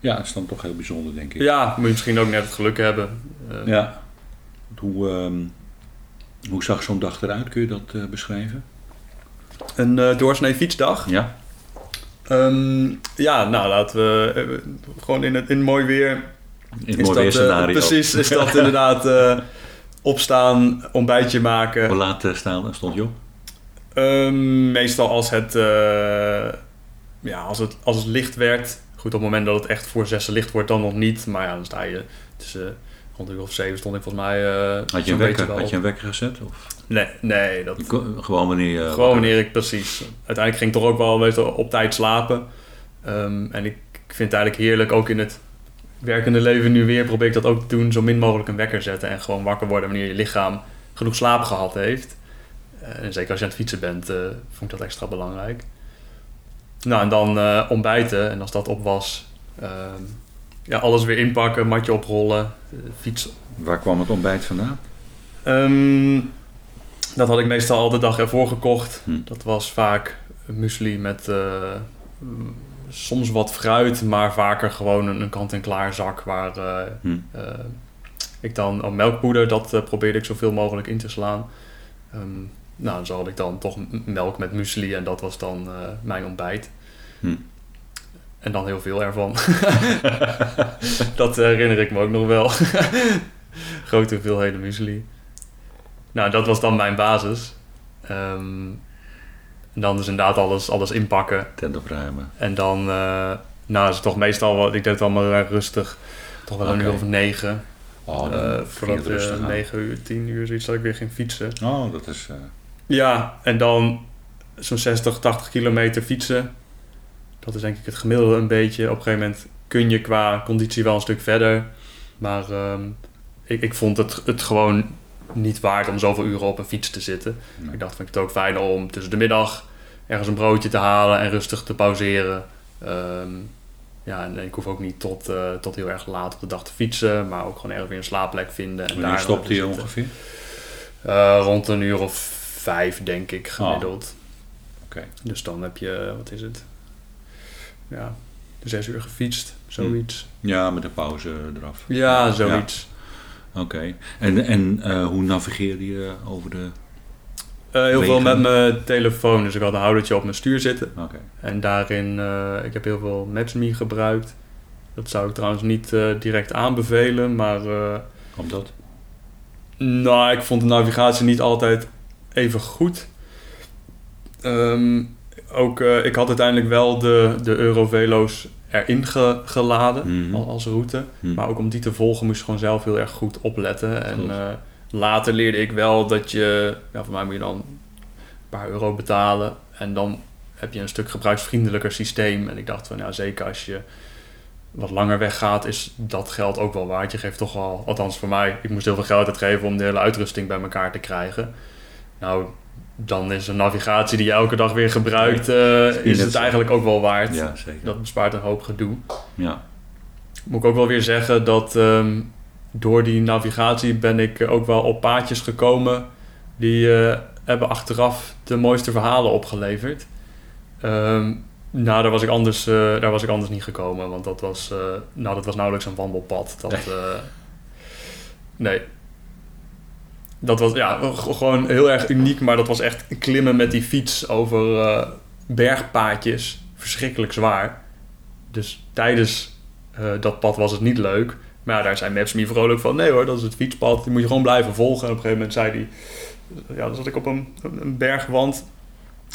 Ja, dat is dan toch heel bijzonder, denk ik. Ja, moet je misschien ook net het geluk hebben. Eh, Ja. Hoe, ehm, hoe zag zo'n dag eruit? Kun je dat eh, beschrijven? Een eh, doorsnee fietsdag. Ja. Ehm, ja, nou laten we gewoon in het in mooi weer. In het is mooi dat, eh, precies, is dat inderdaad eh, opstaan, ontbijtje maken. Hoe laat eh, staan, stond je op? Ehm, meestal als het, ja, als, het, als het licht werd. Goed, op het moment dat het echt voor zessen licht wordt, dan nog niet. Maar ja, dan sta je tussen rond uur of zeven stond ik volgens mij. Had je een wekker, had je een wekker gezet? Of? Nee, nee, dat, Gewoon wanneer. Gewoon wanneer ik precies. Uiteindelijk ging ik toch ook wel meestal op tijd slapen. Ehm, en ik, ik vind het eigenlijk heerlijk, ook in het werkende leven nu weer, probeer ik dat ook te doen. Zo min mogelijk een wekker zetten en gewoon wakker worden wanneer je lichaam genoeg slaap gehad heeft. Eh, en zeker als je aan het fietsen bent, eh, vond ik dat extra belangrijk. Nou, en dan eh, ontbijten. En als dat op was, ehm, ja, alles weer inpakken, matje oprollen, eh, fiets Waar kwam het ontbijt vandaan? Ehm, dat had ik meestal al de dag ervoor gekocht. Hm. Dat was vaak muesli met soms wat fruit, maar vaker gewoon een, een kant-en-klaar zak waar eh, Hm. eh, ik dan oh, melkpoeder, dat eh, probeerde ik zoveel mogelijk in te slaan. Ehm, nou, zo had ik dan toch melk met muesli en dat was dan mijn ontbijt. Hm. En dan heel veel ervan. dat herinner ik me ook nog wel. Grote hoeveelheden muesli. Nou, dat was dan mijn basis. Ehm, en dan dus inderdaad alles, alles inpakken. Tent opruimen. En dan, eh, nou is het toch meestal wel, ik deed het allemaal rustig. Toch wel een Oké. uur of negen. Oh, dan Eh, voordat het uh. 9 uur, 10 uur zoiets dat ik weer ging fietsen. Oh, dat is... eh, Ja, en dan zo'n 60, 80 kilometer fietsen. Dat is denk ik het gemiddelde een beetje. Op een gegeven moment kun je qua conditie wel een stuk verder. Maar ehm, ik, ik vond het, het gewoon niet waard om zoveel uren op een fiets te zitten. nee. Ik dacht, vind ik het ook fijn om tussen de middag ergens een broodje te halen en rustig te pauzeren. Ehm, ja, en ik hoef ook niet tot, eh, tot heel erg laat op de dag te fietsen, maar ook gewoon ergens weer een slaapplek vinden. En Wanneer dan zitten. ongeveer? Eh, rond een uur of vijf, denk ik, gemiddeld. Oké. Dus dan heb je, wat is het? Ja, zes uur gefietst, zoiets. Ja, met een pauze eraf. Ja, zoiets. Oké. En, en eh, hoe navigeerde je over de... Eh, heel veel met mijn telefoon, dus ik had een houdertje op mijn stuur zitten. Oké. En daarin, eh, ik heb heel veel Maps.me gebruikt. Dat zou ik trouwens niet direct aanbevelen, maar eh, Omdat? nou, ik vond de navigatie niet altijd even goed. Ehm, ook, ik had uiteindelijk wel de, de Eurovelo's erin ge- geladen Mhm. al- als route. Hm. Maar ook om die te volgen moest je gewoon zelf heel erg goed opletten. En eh, later leerde ik wel dat je, ja, voor mij moet je dan een paar euro betalen. En dan heb je een stuk gebruiksvriendelijker systeem. En ik dacht van, ja, zeker als je wat langer weggaat, is dat geld ook wel waard. Je geeft toch wel, althans voor mij, ik moest heel veel geld uitgeven om de hele uitrusting bij elkaar te krijgen. Nou, dan is een navigatie die je elke dag weer gebruikt, eh, is het eigenlijk ook wel waard. Ja, zeker. Dat bespaart een hoop gedoe. Ja. Moet ik ook wel weer zeggen dat ehm, door die navigatie ben ik ook wel op paadjes gekomen die eh, hebben achteraf de mooiste verhalen opgeleverd. Ehm, nou, daar was, ik anders, eh, daar was ik anders niet gekomen, want dat was, nou, dat was nauwelijks een wandelpad. Dat, Nee. nee. Dat was ja, gewoon heel erg uniek, maar dat was echt klimmen met die fiets over eh, bergpaadjes. Verschrikkelijk zwaar. Dus tijdens eh, dat pad was het niet leuk. Maar ja, daar zijn Maps me vrolijk van. Nee hoor, dat is het fietspad. Die moet je gewoon blijven volgen. En op een gegeven moment zei hij... Ja, dan zat ik op een, een bergwand.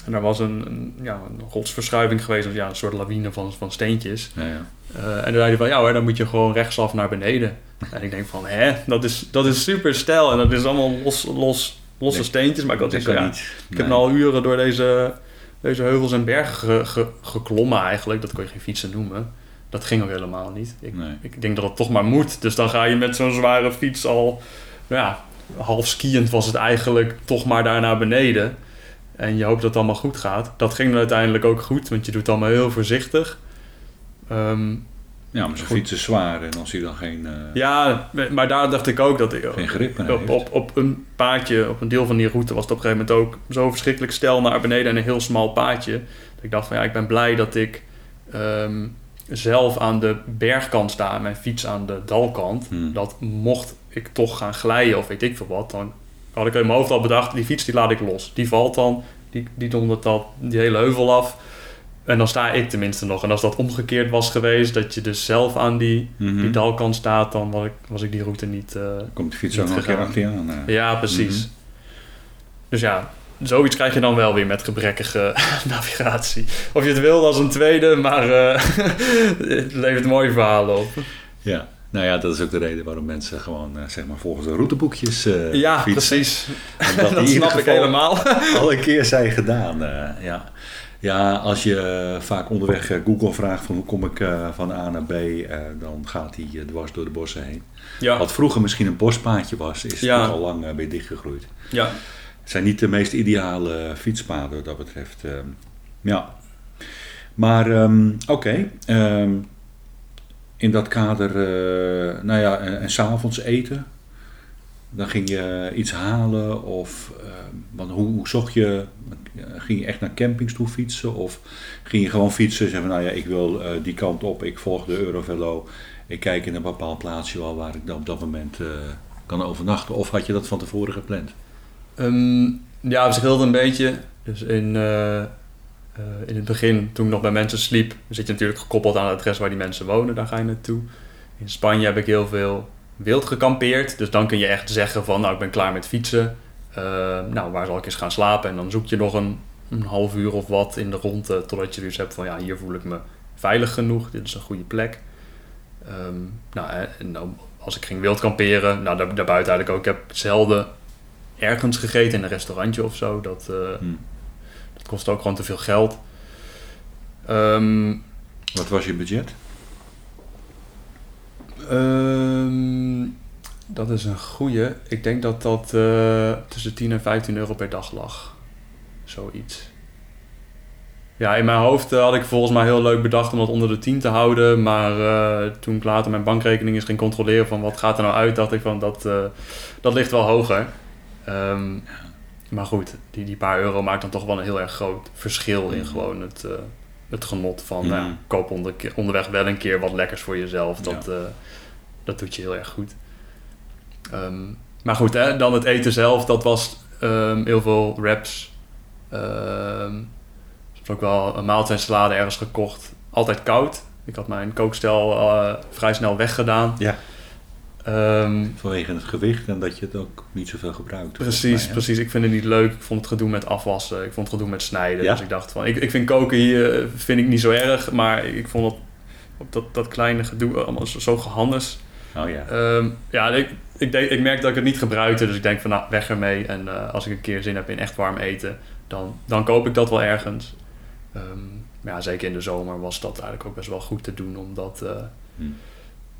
En daar was een, een, ja, een rotsverschuiving geweest, ja, een soort lawine van, van steentjes. Ja, ja. Eh, en dan zei hij van, ja hoor, dan moet je gewoon rechtsaf naar beneden. En ik denk van, hè, dat is, dat is super stijl en dat is allemaal los, los, losse Nee, steentjes. Maar ik had kan ja, niet. ik heb nu al uren door deze, deze heuvels en bergen ge- ge- geklommen eigenlijk. Dat kon je geen fietsen noemen. Dat ging ook helemaal niet. Ik, Nee. ik denk dat het toch maar moet. Dus dan ga je met zo'n zware fiets al, ja, half skiënd was het eigenlijk, toch maar daar naar beneden. En je hoopt dat het allemaal goed gaat. Dat ging dan uiteindelijk ook goed, want je doet het allemaal heel voorzichtig. Ehm, Ja, maar Goed. fiets is zwaar en als hij dan geen, eh, ja, maar daar dacht ik ook dat ik... geen grip meer Op, heeft. op, op een paadje, op een deel van die route was het op een gegeven moment ook zo verschrikkelijk stijl naar beneden en een heel smal paadje. Dat ik dacht van ja, ik ben blij dat ik ehm, zelf aan de bergkant sta en mijn fiets aan de dalkant. Hmm. Dat mocht ik toch gaan glijden of weet ik veel wat, dan had ik in mijn hoofd al bedacht, die fiets die laat ik los. Die valt dan, die, die dondert dan die hele heuvel af. En dan sta ik tenminste nog. En als dat omgekeerd was geweest, dat je dus zelf aan die, Mhm. die dalkant staat, dan was ik, was ik die route niet... eh, Komt de fiets ook nog een keer achter je aan. eh. ja, precies. Mhm. Dus ja, zoiets krijg je dan wel weer met gebrekkige navigatie. Of je het wil als een tweede, maar eh, het levert mooie verhalen op. Ja, nou ja, dat is ook de reden waarom mensen gewoon, eh, zeg maar, volgens de routeboekjes eh ja, fietsen. precies. Omdat dat snap ik helemaal. al een keer zijn gedaan. eh, ja. Ja, als je eh, vaak onderweg eh, Google vraagt van hoe kom ik eh, van A naar B, dan gaat hij dwars door de bossen heen. Ja, Wat vroeger misschien een bospaadje was, is Ja. al lang weer dichtgegroeid. ja. Het zijn niet de meest ideale fietspaden wat dat betreft. ehm. ja. Maar ehm, oké, ehm, in dat kader, nou ja, en, en s'avonds eten. Dan ging je iets halen of ehm, want hoe, zocht je, eh, ging je echt naar campings toe fietsen of ging je gewoon fietsen en zeggen van, nou ja, ik wil eh, die kant op, ik volg de Eurovelo, ik kijk in een bepaald plaatsje wel waar ik dan op dat moment eh, kan overnachten of had je dat van tevoren gepland? Ehm, ja, het verschilt een beetje. Dus in, eh, eh, in het begin, toen ik nog bij mensen sliep, zit je natuurlijk gekoppeld aan het adres waar die mensen wonen. Daar ga je naartoe. In Spanje heb ik heel veel wild gekampeerd. Dus dan kun je echt zeggen van, nou, ik ben klaar met fietsen. Eh, nou, waar zal ik eens gaan slapen? En dan zoek je nog een, een half uur of wat in de ronde, totdat je dus hebt van, ja, hier voel ik me veilig genoeg. Dit is een goede plek. Ehm, nou, en dan, als ik ging wild kamperen, nou, daar, daarbuiten eigenlijk ook. Ik heb zelden ergens gegeten in een restaurantje of zo. Dat, Hm. dat kost ook gewoon te veel geld. Ehm, Wat was je budget? Ehm, dat is een goeie. Ik denk dat dat eh, tussen 10 en 15 euro per dag lag. Zoiets. Ja, in mijn hoofd eh, had ik volgens mij heel leuk bedacht om dat onder de 10 te houden. Maar eh, toen ik later mijn bankrekening eens ging controleren van wat gaat er nou uit, dacht ik van dat, dat ligt wel hoger. Ehm, maar goed, die, die paar euro maakt dan toch wel een heel erg groot verschil in Mhm. gewoon het, het genot van Mhm. nou koop onder, onderweg wel een keer wat lekkers voor jezelf. Dat, Ja. eh, dat doet je heel erg goed. Ehm, maar goed, hè, dan het eten zelf, dat was ehm, heel veel wraps. Ehm, ik heb ook wel een maaltijdsalade ergens gekocht. Altijd koud. Ik had mijn kookstel eh, vrij snel weggedaan. Ja. Ehm, Vanwege het gewicht en dat je het ook niet zoveel gebruikt. Precies, mij, precies. Ik vind het niet leuk. Ik vond het gedoe met afwassen. Ik vond het gedoe met snijden. Ja? Dus ik dacht van, ik, ik vind koken hier eh, vind ik niet zo erg, maar ik vond dat, op dat, dat kleine gedoe allemaal zo, zo gehannes. Oh ja. Ehm, ja, ik, ik, denk, ik merk dat ik het niet gebruikte, dus ik denk van, nou, weg ermee. En eh, als ik een keer zin heb in echt warm eten, dan, dan koop ik dat wel ergens. Ehm, maar ja, zeker in de zomer was dat eigenlijk ook best wel goed te doen om dat eh, Hm.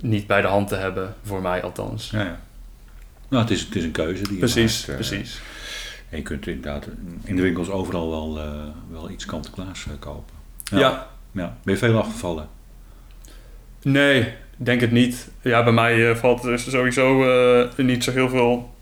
Niet bij de hand te hebben, voor mij althans. Ja, ja. Nou, het is, het is een keuze die je Precies, maakt. eh, precies. En je kunt inderdaad in de winkels overal wel, eh, wel iets kant-en-klaars eh, kopen. ja. ja. Ben je veel afgevallen? Nee, denk het niet. Ja, bij mij valt er sowieso niet zo heel veel.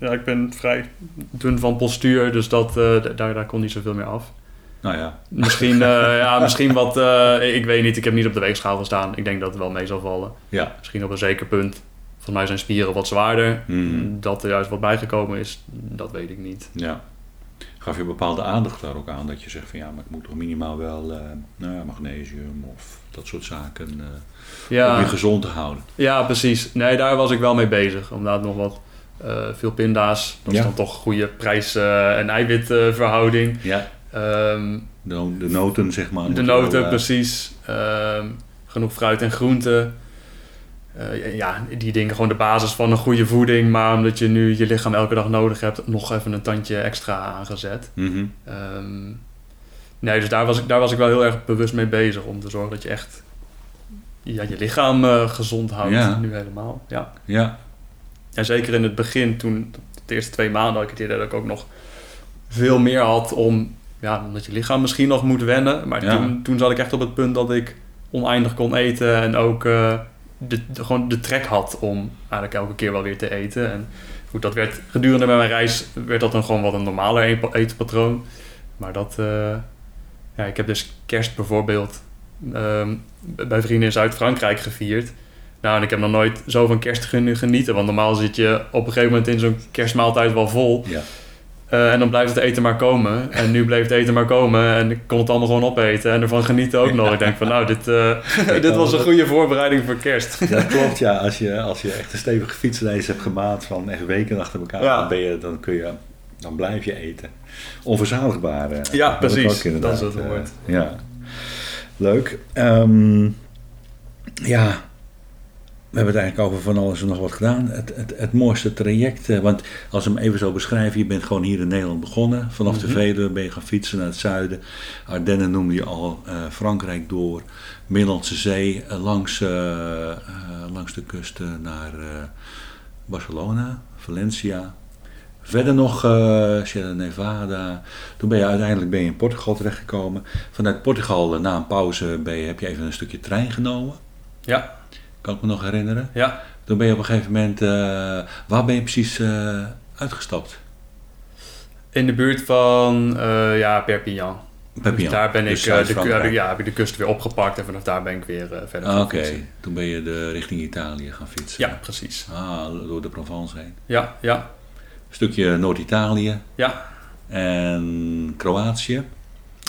ja, ik ben vrij dun van postuur, dus dat, daar, daar kon niet zoveel meer af. Nou ja. Misschien, eh, ja, misschien wat, eh, ik weet niet, ik heb niet op de weegschaal gestaan. Ik denk dat het wel mee zal vallen. Ja. Misschien op een zeker punt. Volgens mij zijn spieren wat zwaarder. Hmm. Dat er juist wat bijgekomen is, dat weet ik niet. ja. Gaf je bepaalde aandacht daar ook aan dat je zegt van ja, maar ik moet toch minimaal wel eh, nou ja, magnesium of dat soort zaken eh, om Ja, je gezond te houden. ja, precies. Nee, daar was ik wel mee bezig. Omdat nog wat veel pinda's. Dat is Ja. dan toch goede prijs- en eiwitverhouding. Ja. Ehm, De, de noten, zeg maar. de noten, wel, eh, precies. Ehm, genoeg fruit en groenten. Eh, ja, die dingen gewoon de basis van een goede voeding. Maar omdat je nu je lichaam elke dag nodig hebt, nog even een tandje extra aangezet. mhm. Ehm, nee, dus daar was, ik, daar was ik wel heel erg bewust mee bezig. Om te zorgen dat je echt ja, je lichaam eh, gezond houdt. Ja. Nu helemaal, ja. Ja, En zeker in het begin, toen de eerste twee maanden had ik het idee dat ik ook nog veel meer had om, ja, omdat je lichaam misschien nog moet wennen. Maar Ja. toen, toen zat ik echt op het punt dat ik oneindig kon eten en ook eh, de, de- gewoon de trek had om eigenlijk elke keer wel weer te eten. En goed, dat werd gedurende mijn reis werd dat dan gewoon wat een normaler eetpatroon. Maar dat, eh, ja, ik heb dus kerst bijvoorbeeld ehm, bij vrienden in Zuid-Frankrijk gevierd. Nou, en ik heb nog nooit zo van kerst gen- genieten. Want normaal zit je op een gegeven moment in zo'n kerstmaaltijd wel vol. ja. Eh, en dan blijft het eten maar komen. En nu bleef het eten maar komen. En ik kon het allemaal gewoon opeten. En ervan genieten ook nog. Ik denk van, nou, dit, eh, dit was een goede voorbereiding voor kerst. Dat klopt, ja. Als je, als je echt een stevige fietsreis hebt gemaakt van echt weken achter elkaar, Ja. dan, ben je, dan, kun je, dan blijf je eten. Onverzadigbaar. eh, Ja, dat precies. ook Dat is het woord. ja. Leuk. Ehm, ja, we hebben het eigenlijk over van alles en nog wat gedaan. Het, het, het mooiste traject, eh, want als we hem even zo beschrijven, je bent gewoon hier in Nederland begonnen. Vanaf de Mhm. Veluwe ben je gaan fietsen naar het zuiden. Ardennen noemde je al, eh, Frankrijk door, Middellandse Zee, eh, langs, langs de kust naar Barcelona, Valencia. Verder nog Sierra Nevada. Toen ben je uiteindelijk ben je in Portugal terechtgekomen. Vanuit Portugal, na een pauze, ben je, heb je even een stukje trein genomen. Ja, Kan ik me nog herinneren. ja. Toen ben je op een gegeven moment, eh, waar ben je precies eh, uitgestapt? In de buurt van eh, ja, Perpignan. Perpignan, Dus daar ben dus ik, de, ja, heb ik de kust weer opgepakt. En vanaf daar ben ik weer verder Ah, gaan Oké, toen ben je de, richting Italië gaan fietsen. Ja, precies. Ah, door de Provence heen. Ja, ja, stukje Noord-Italië ja. en Kroatië.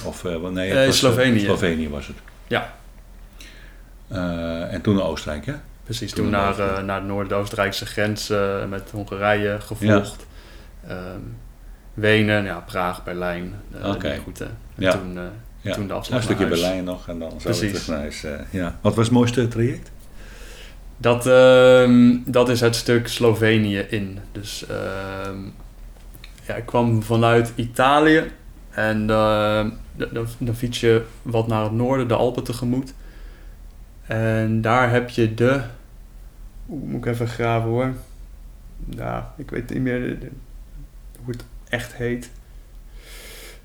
Of nee, was, Slovenië. Slovenië was het. Ja. Eh, en toen naar Oostenrijk, hè? Precies, Toen toen naar, eh, naar de Noord-Oostenrijkse grens eh, met Hongarije gevolgd. Ehm, Wenen, ja, Praag, Berlijn, Oké. die route. En Ja. toen, eh, Ja. toen de afslag een stukje naar huis. Berlijn nog en dan zo weer Precies. terug naar huis. ja. Wat was het mooiste traject? Dat, ehm, dat is het stuk Slovenië in. Dus ehm, ja, ik kwam vanuit Italië en dan fiets je wat naar het noorden, de Alpen tegemoet. En daar heb je de. Oeh, moet ik even graven hoor. Ja, ik weet niet meer hoe het echt heet.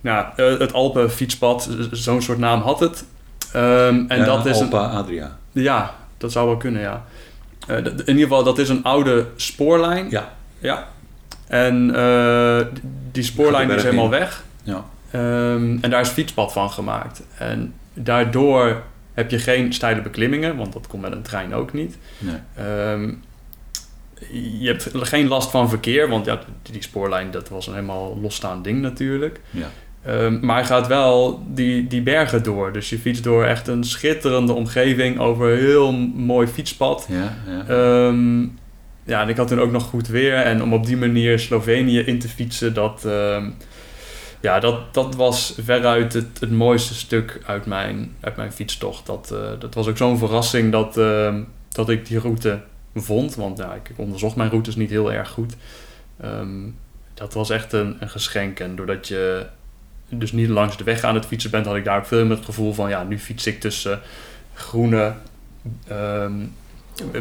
Nou, eh, het Alpen fietspad, zo'n soort naam had het. Ehm, en Ja, dat is een, Alpa Adria. ja, dat zou wel kunnen, ja. Eh, in ieder geval, dat is een oude spoorlijn. Ja. Ja. En eh, die spoorlijn is helemaal in. weg. Ja. Ehm, en daar is fietspad van gemaakt. En daardoor heb je geen steile beklimmingen, want dat komt met een trein ook niet. Nee. Ehm, je hebt geen last van verkeer, want ja, die spoorlijn dat was een helemaal losstaand ding natuurlijk. Ja. Ehm, maar hij gaat wel die, die bergen door. Dus je fietst door echt een schitterende omgeving over een heel mooi fietspad. Ja, ja. Ehm, ja, en ik had toen ook nog goed weer. En om op die manier Slovenië in te fietsen, dat, ja, dat, dat was veruit het, het mooiste stuk uit mijn, uit mijn fietstocht. Dat, eh, dat was ook zo'n verrassing dat, ehm, dat ik die route vond. Want ja, ik onderzocht mijn routes niet heel erg goed. Ehm, dat was echt een, een geschenk. En doordat je dus niet langs de weg aan het fietsen bent, had ik daar ook veel meer het gevoel van... ja, nu fiets ik tussen groene ehm,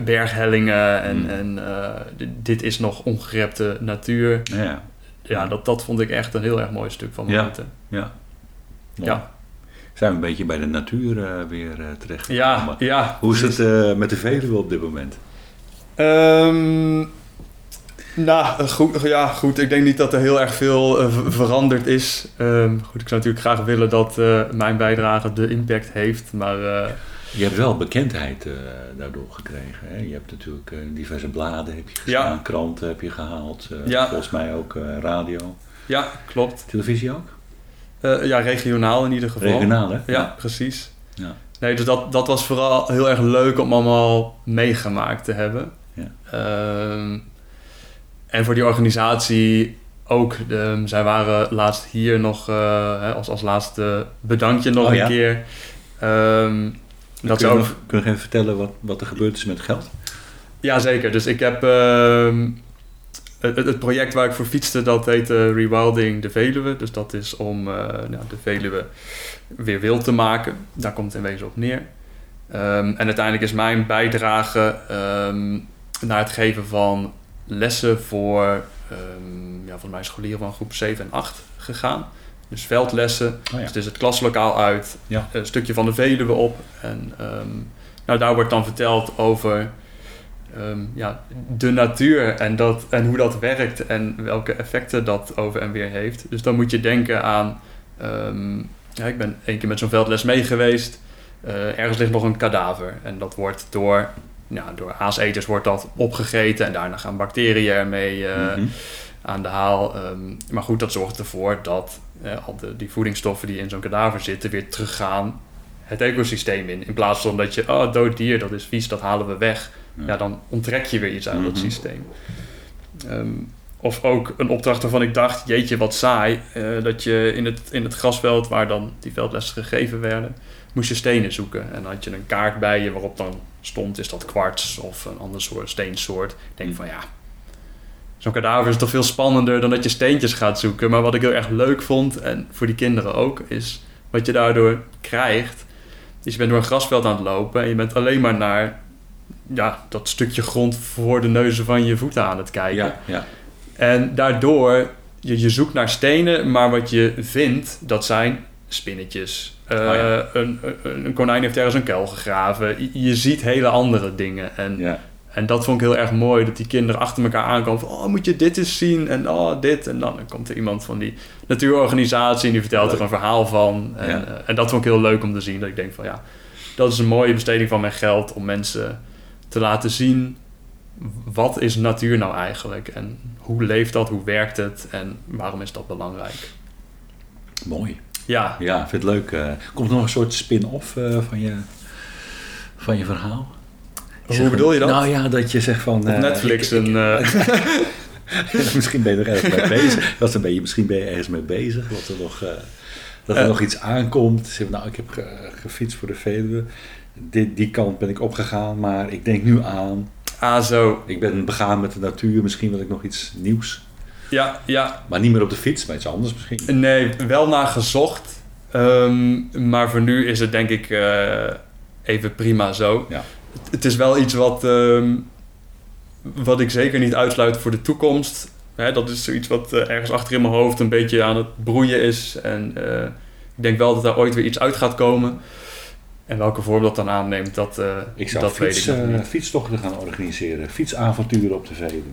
berghellingen en, Mm. en eh, dit is nog ongerepte natuur. ja. Ja, dat, dat vond ik echt een heel erg mooi stuk van mijn Ja. ja. Ja. Zijn we een beetje bij de natuur eh, weer eh, terecht. Ja, ja. Hoe is het eh, met de Veluwe op dit moment? Ehm, nou, goed, ja, goed. Ik denk niet dat er heel erg veel veranderd is. Ehm, goed, ik zou natuurlijk graag willen dat eh, mijn bijdrage de impact heeft. Maar eh, Je hebt wel bekendheid eh, daardoor gekregen. Hè? Je hebt natuurlijk eh, diverse bladen heb je gestaan, Ja. kranten heb je gehaald. eh, Ja. Volgens mij ook radio. ja, klopt. Televisie ook? Ja, regionaal in ieder geval. Regionaal, hè? Ja, precies. Ja. Nee, dus dat, dat was vooral heel erg leuk om allemaal meegemaakt te hebben. Ja. Ehm, en voor die organisatie ook, zij waren laatst hier nog als, als laatste bedankje nog Oh, een keer. Ehm, dat kun, je ook, nog, kun je even vertellen wat, wat er gebeurd is met het geld? Ja, zeker. Dus ik heb ehm, het, project waar ik voor fietste, dat heet eh, Rewilding de Veluwe. Dus dat is om eh, nou, de Veluwe weer wild te maken. Daar komt het in wezen op neer. Ehm, en uiteindelijk is mijn bijdrage ehm, naar het geven van lessen voor ehm, ja, volgens mij scholieren van groep 7 en 8 gegaan. Dus veldlessen. Oh ja. Dus het is het klaslokaal uit, Ja. een stukje van de Veluwe op. En ehm, nou, daar wordt dan verteld over ehm, ja, de natuur en, dat, en hoe dat werkt en welke effecten dat over en weer heeft. Dus dan moet je denken aan, ehm, ja, ik ben één keer met zo'n veldles mee geweest. Eh, ergens ligt nog een kadaver en dat wordt door, ja, door aaseters wordt dat opgegeten en daarna gaan bacteriën ermee eh, Mhm. aan de haal. Maar goed, dat zorgt ervoor dat eh, al de, die voedingsstoffen die in zo'n kadaver zitten weer teruggaan het ecosysteem in. In plaats van dat je, oh, dood dier, dat is vies, dat halen we weg. Ja. Ja, dan onttrek je weer iets uit dat Mhm. systeem. Ehm, of ook een opdracht waarvan ik dacht, jeetje, wat saai. eh, dat je in het, in het grasveld, waar dan die veldlessen gegeven werden, moest je stenen zoeken. En dan had je een kaart bij je waarop dan stond, is dat kwarts of een ander soort steensoort. Ik denk Mhm. van ja, zo'n kadaver is toch veel spannender dan dat je steentjes gaat zoeken. Maar wat ik heel erg leuk vond, en voor die kinderen ook, is wat je daardoor krijgt. Is je bent door een grasveld aan het lopen en je bent alleen maar naar ja, dat stukje grond voor de neuzen van je voeten aan het kijken. Ja, ja. En daardoor, je, je zoekt naar stenen, maar wat je vindt, dat zijn spinnetjes. Oh ja. een, een, een konijn heeft ergens een kuil gegraven. Je, je ziet hele andere dingen. En, ja. En dat vond ik heel erg mooi, dat die kinderen achter elkaar aankomen van... Oh, moet je dit eens zien? En oh, dit. En dan, dan komt er iemand van die natuurorganisatie en die vertelt Leuk. er een verhaal van. En, Ja. eh, en dat vond ik heel leuk om te zien. Dat ik denk van ja, dat is een mooie besteding van mijn geld om mensen te laten zien wat is natuur nou eigenlijk en hoe leeft dat, hoe werkt het en waarom is dat belangrijk? Mooi. Ja, Ja, vind het leuk. eh. komt er nog een soort spin-off eh, van, je, van je verhaal? Hoe Zeg, bedoel je dat? Nou ja, dat je zegt van... Op eh, Netflix ik- een... eh, misschien ben je er ergens mee bezig. Dat misschien ben je ergens mee bezig. Dat er nog, eh, dat er Eh. nog iets aankomt. Zeg, nou, ik heb ge- gefietst voor de Veluwe. Dit, die kant ben ik opgegaan. Maar ik denk nu aan... ah, zo. Ik ben begaan met de natuur. Misschien wil ik nog iets nieuws. Ja, ja. Maar niet meer op de fiets, maar iets anders misschien. Nee, wel naar gezocht. Ehm, maar voor nu is het denk ik eh, even prima zo. Ja. Het, het is wel iets wat, ehm, wat ik zeker niet uitsluit voor de toekomst. Hè, dat is zoiets wat eh, ergens achter in mijn hoofd een beetje aan het broeien is. En eh, ik denk wel dat daar ooit weer iets uit gaat komen. En welke vorm dat dan aanneemt, dat, eh, Ik zou dat weet fiets, ik niet. fietstochten gaan organiseren. Fietsavonturen op de Veluwe.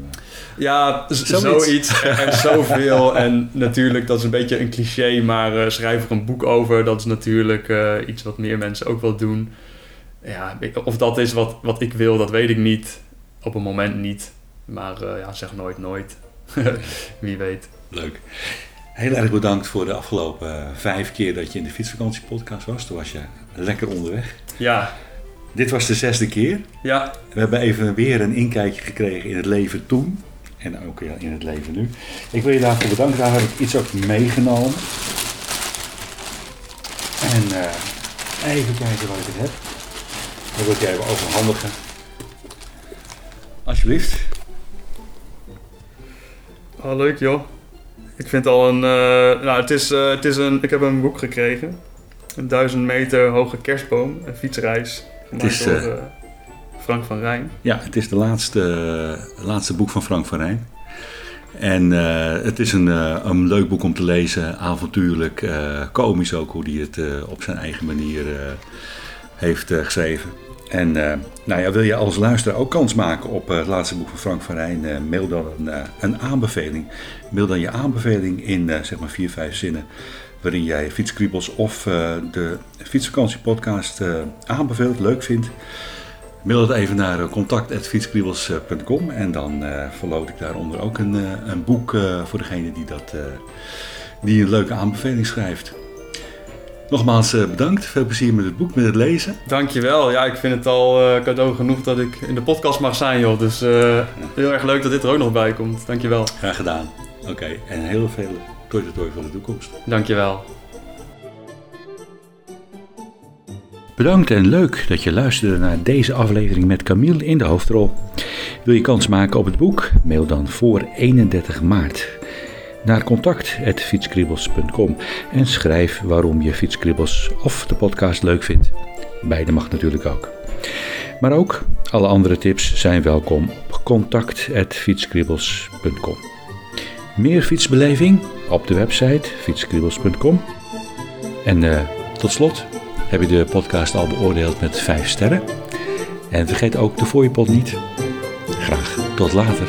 Ja, Zoiets. zoiets. En, zoveel. En natuurlijk, dat is een beetje een cliché, maar eh, schrijf er een boek over. Dat is natuurlijk eh, iets wat meer mensen ook wel doen. Ja, of dat is wat, wat ik wil, dat weet ik niet. Op een moment niet. Maar eh, ja, zeg nooit nooit. Wie weet. Leuk. Heel erg bedankt voor de afgelopen eh, vijf keer dat je in de fietsvakantiepodcast was. Toen was je lekker onderweg. Ja, Dit was de zesde keer. ja, We hebben even weer een inkijkje gekregen in het leven toen. En ook in het leven nu. Ik wil je daarvoor bedanken. Daar heb ik iets ook meegenomen. En eh, even kijken waar ik het heb. Dat wil ik je even overhandigen. Alsjeblieft. oh, leuk joh. Ik vind al een, eh, nou het is, eh, het is een, ik heb een boek gekregen. Een duizend meter hoge kerstboom, een fietsreis. Gemaakt is, door eh, Frank van Rijn. Ja, het is de laatste, laatste boek van Frank van Rijn. En het is een, een leuk boek om te lezen, avontuurlijk, komisch ook, hoe hij het op zijn eigen manier heeft geschreven. En eh, nou ja, wil je als luisteraar ook kans maken op eh, het laatste boek van Frank van Rijn, eh, mail dan een, aanbeveling. Mail dan je aanbeveling in zeg maar vier, vijf zinnen, waarin jij fietskriebels of de fietsvakantiepodcast aanbeveelt, leuk vindt. Mail het even naar contact.fietskriebels.com en dan verloot ik daaronder ook een, een boek voor degene die, dat, die een leuke aanbeveling schrijft. Nogmaals eh, bedankt, veel plezier met het boek, met het lezen. Dankjewel. Ja, ik vind het al eh, cadeau genoeg dat ik in de podcast mag zijn, joh. Dus eh, heel erg leuk dat dit er ook nog bij komt. Dankjewel. Graag gedaan. Oké, en heel veel toi toi toi voor de toekomst. Dankjewel. Bedankt en leuk dat je luisterde naar deze aflevering met Camille in de hoofdrol. Wil je kans maken op het boek? Mail dan voor 31 maart naar contact.fietskribbels.com en schrijf waarom je Fietskribbels of de podcast leuk vindt. Beide mag natuurlijk ook. Maar ook alle andere tips zijn welkom op contact.fietskribbels.com. Meer fietsbeleving op de website fietskribbels.com. En uh, tot slot heb je de podcast al beoordeeld met 5 sterren. En vergeet ook de fooiepot niet. Graag tot later.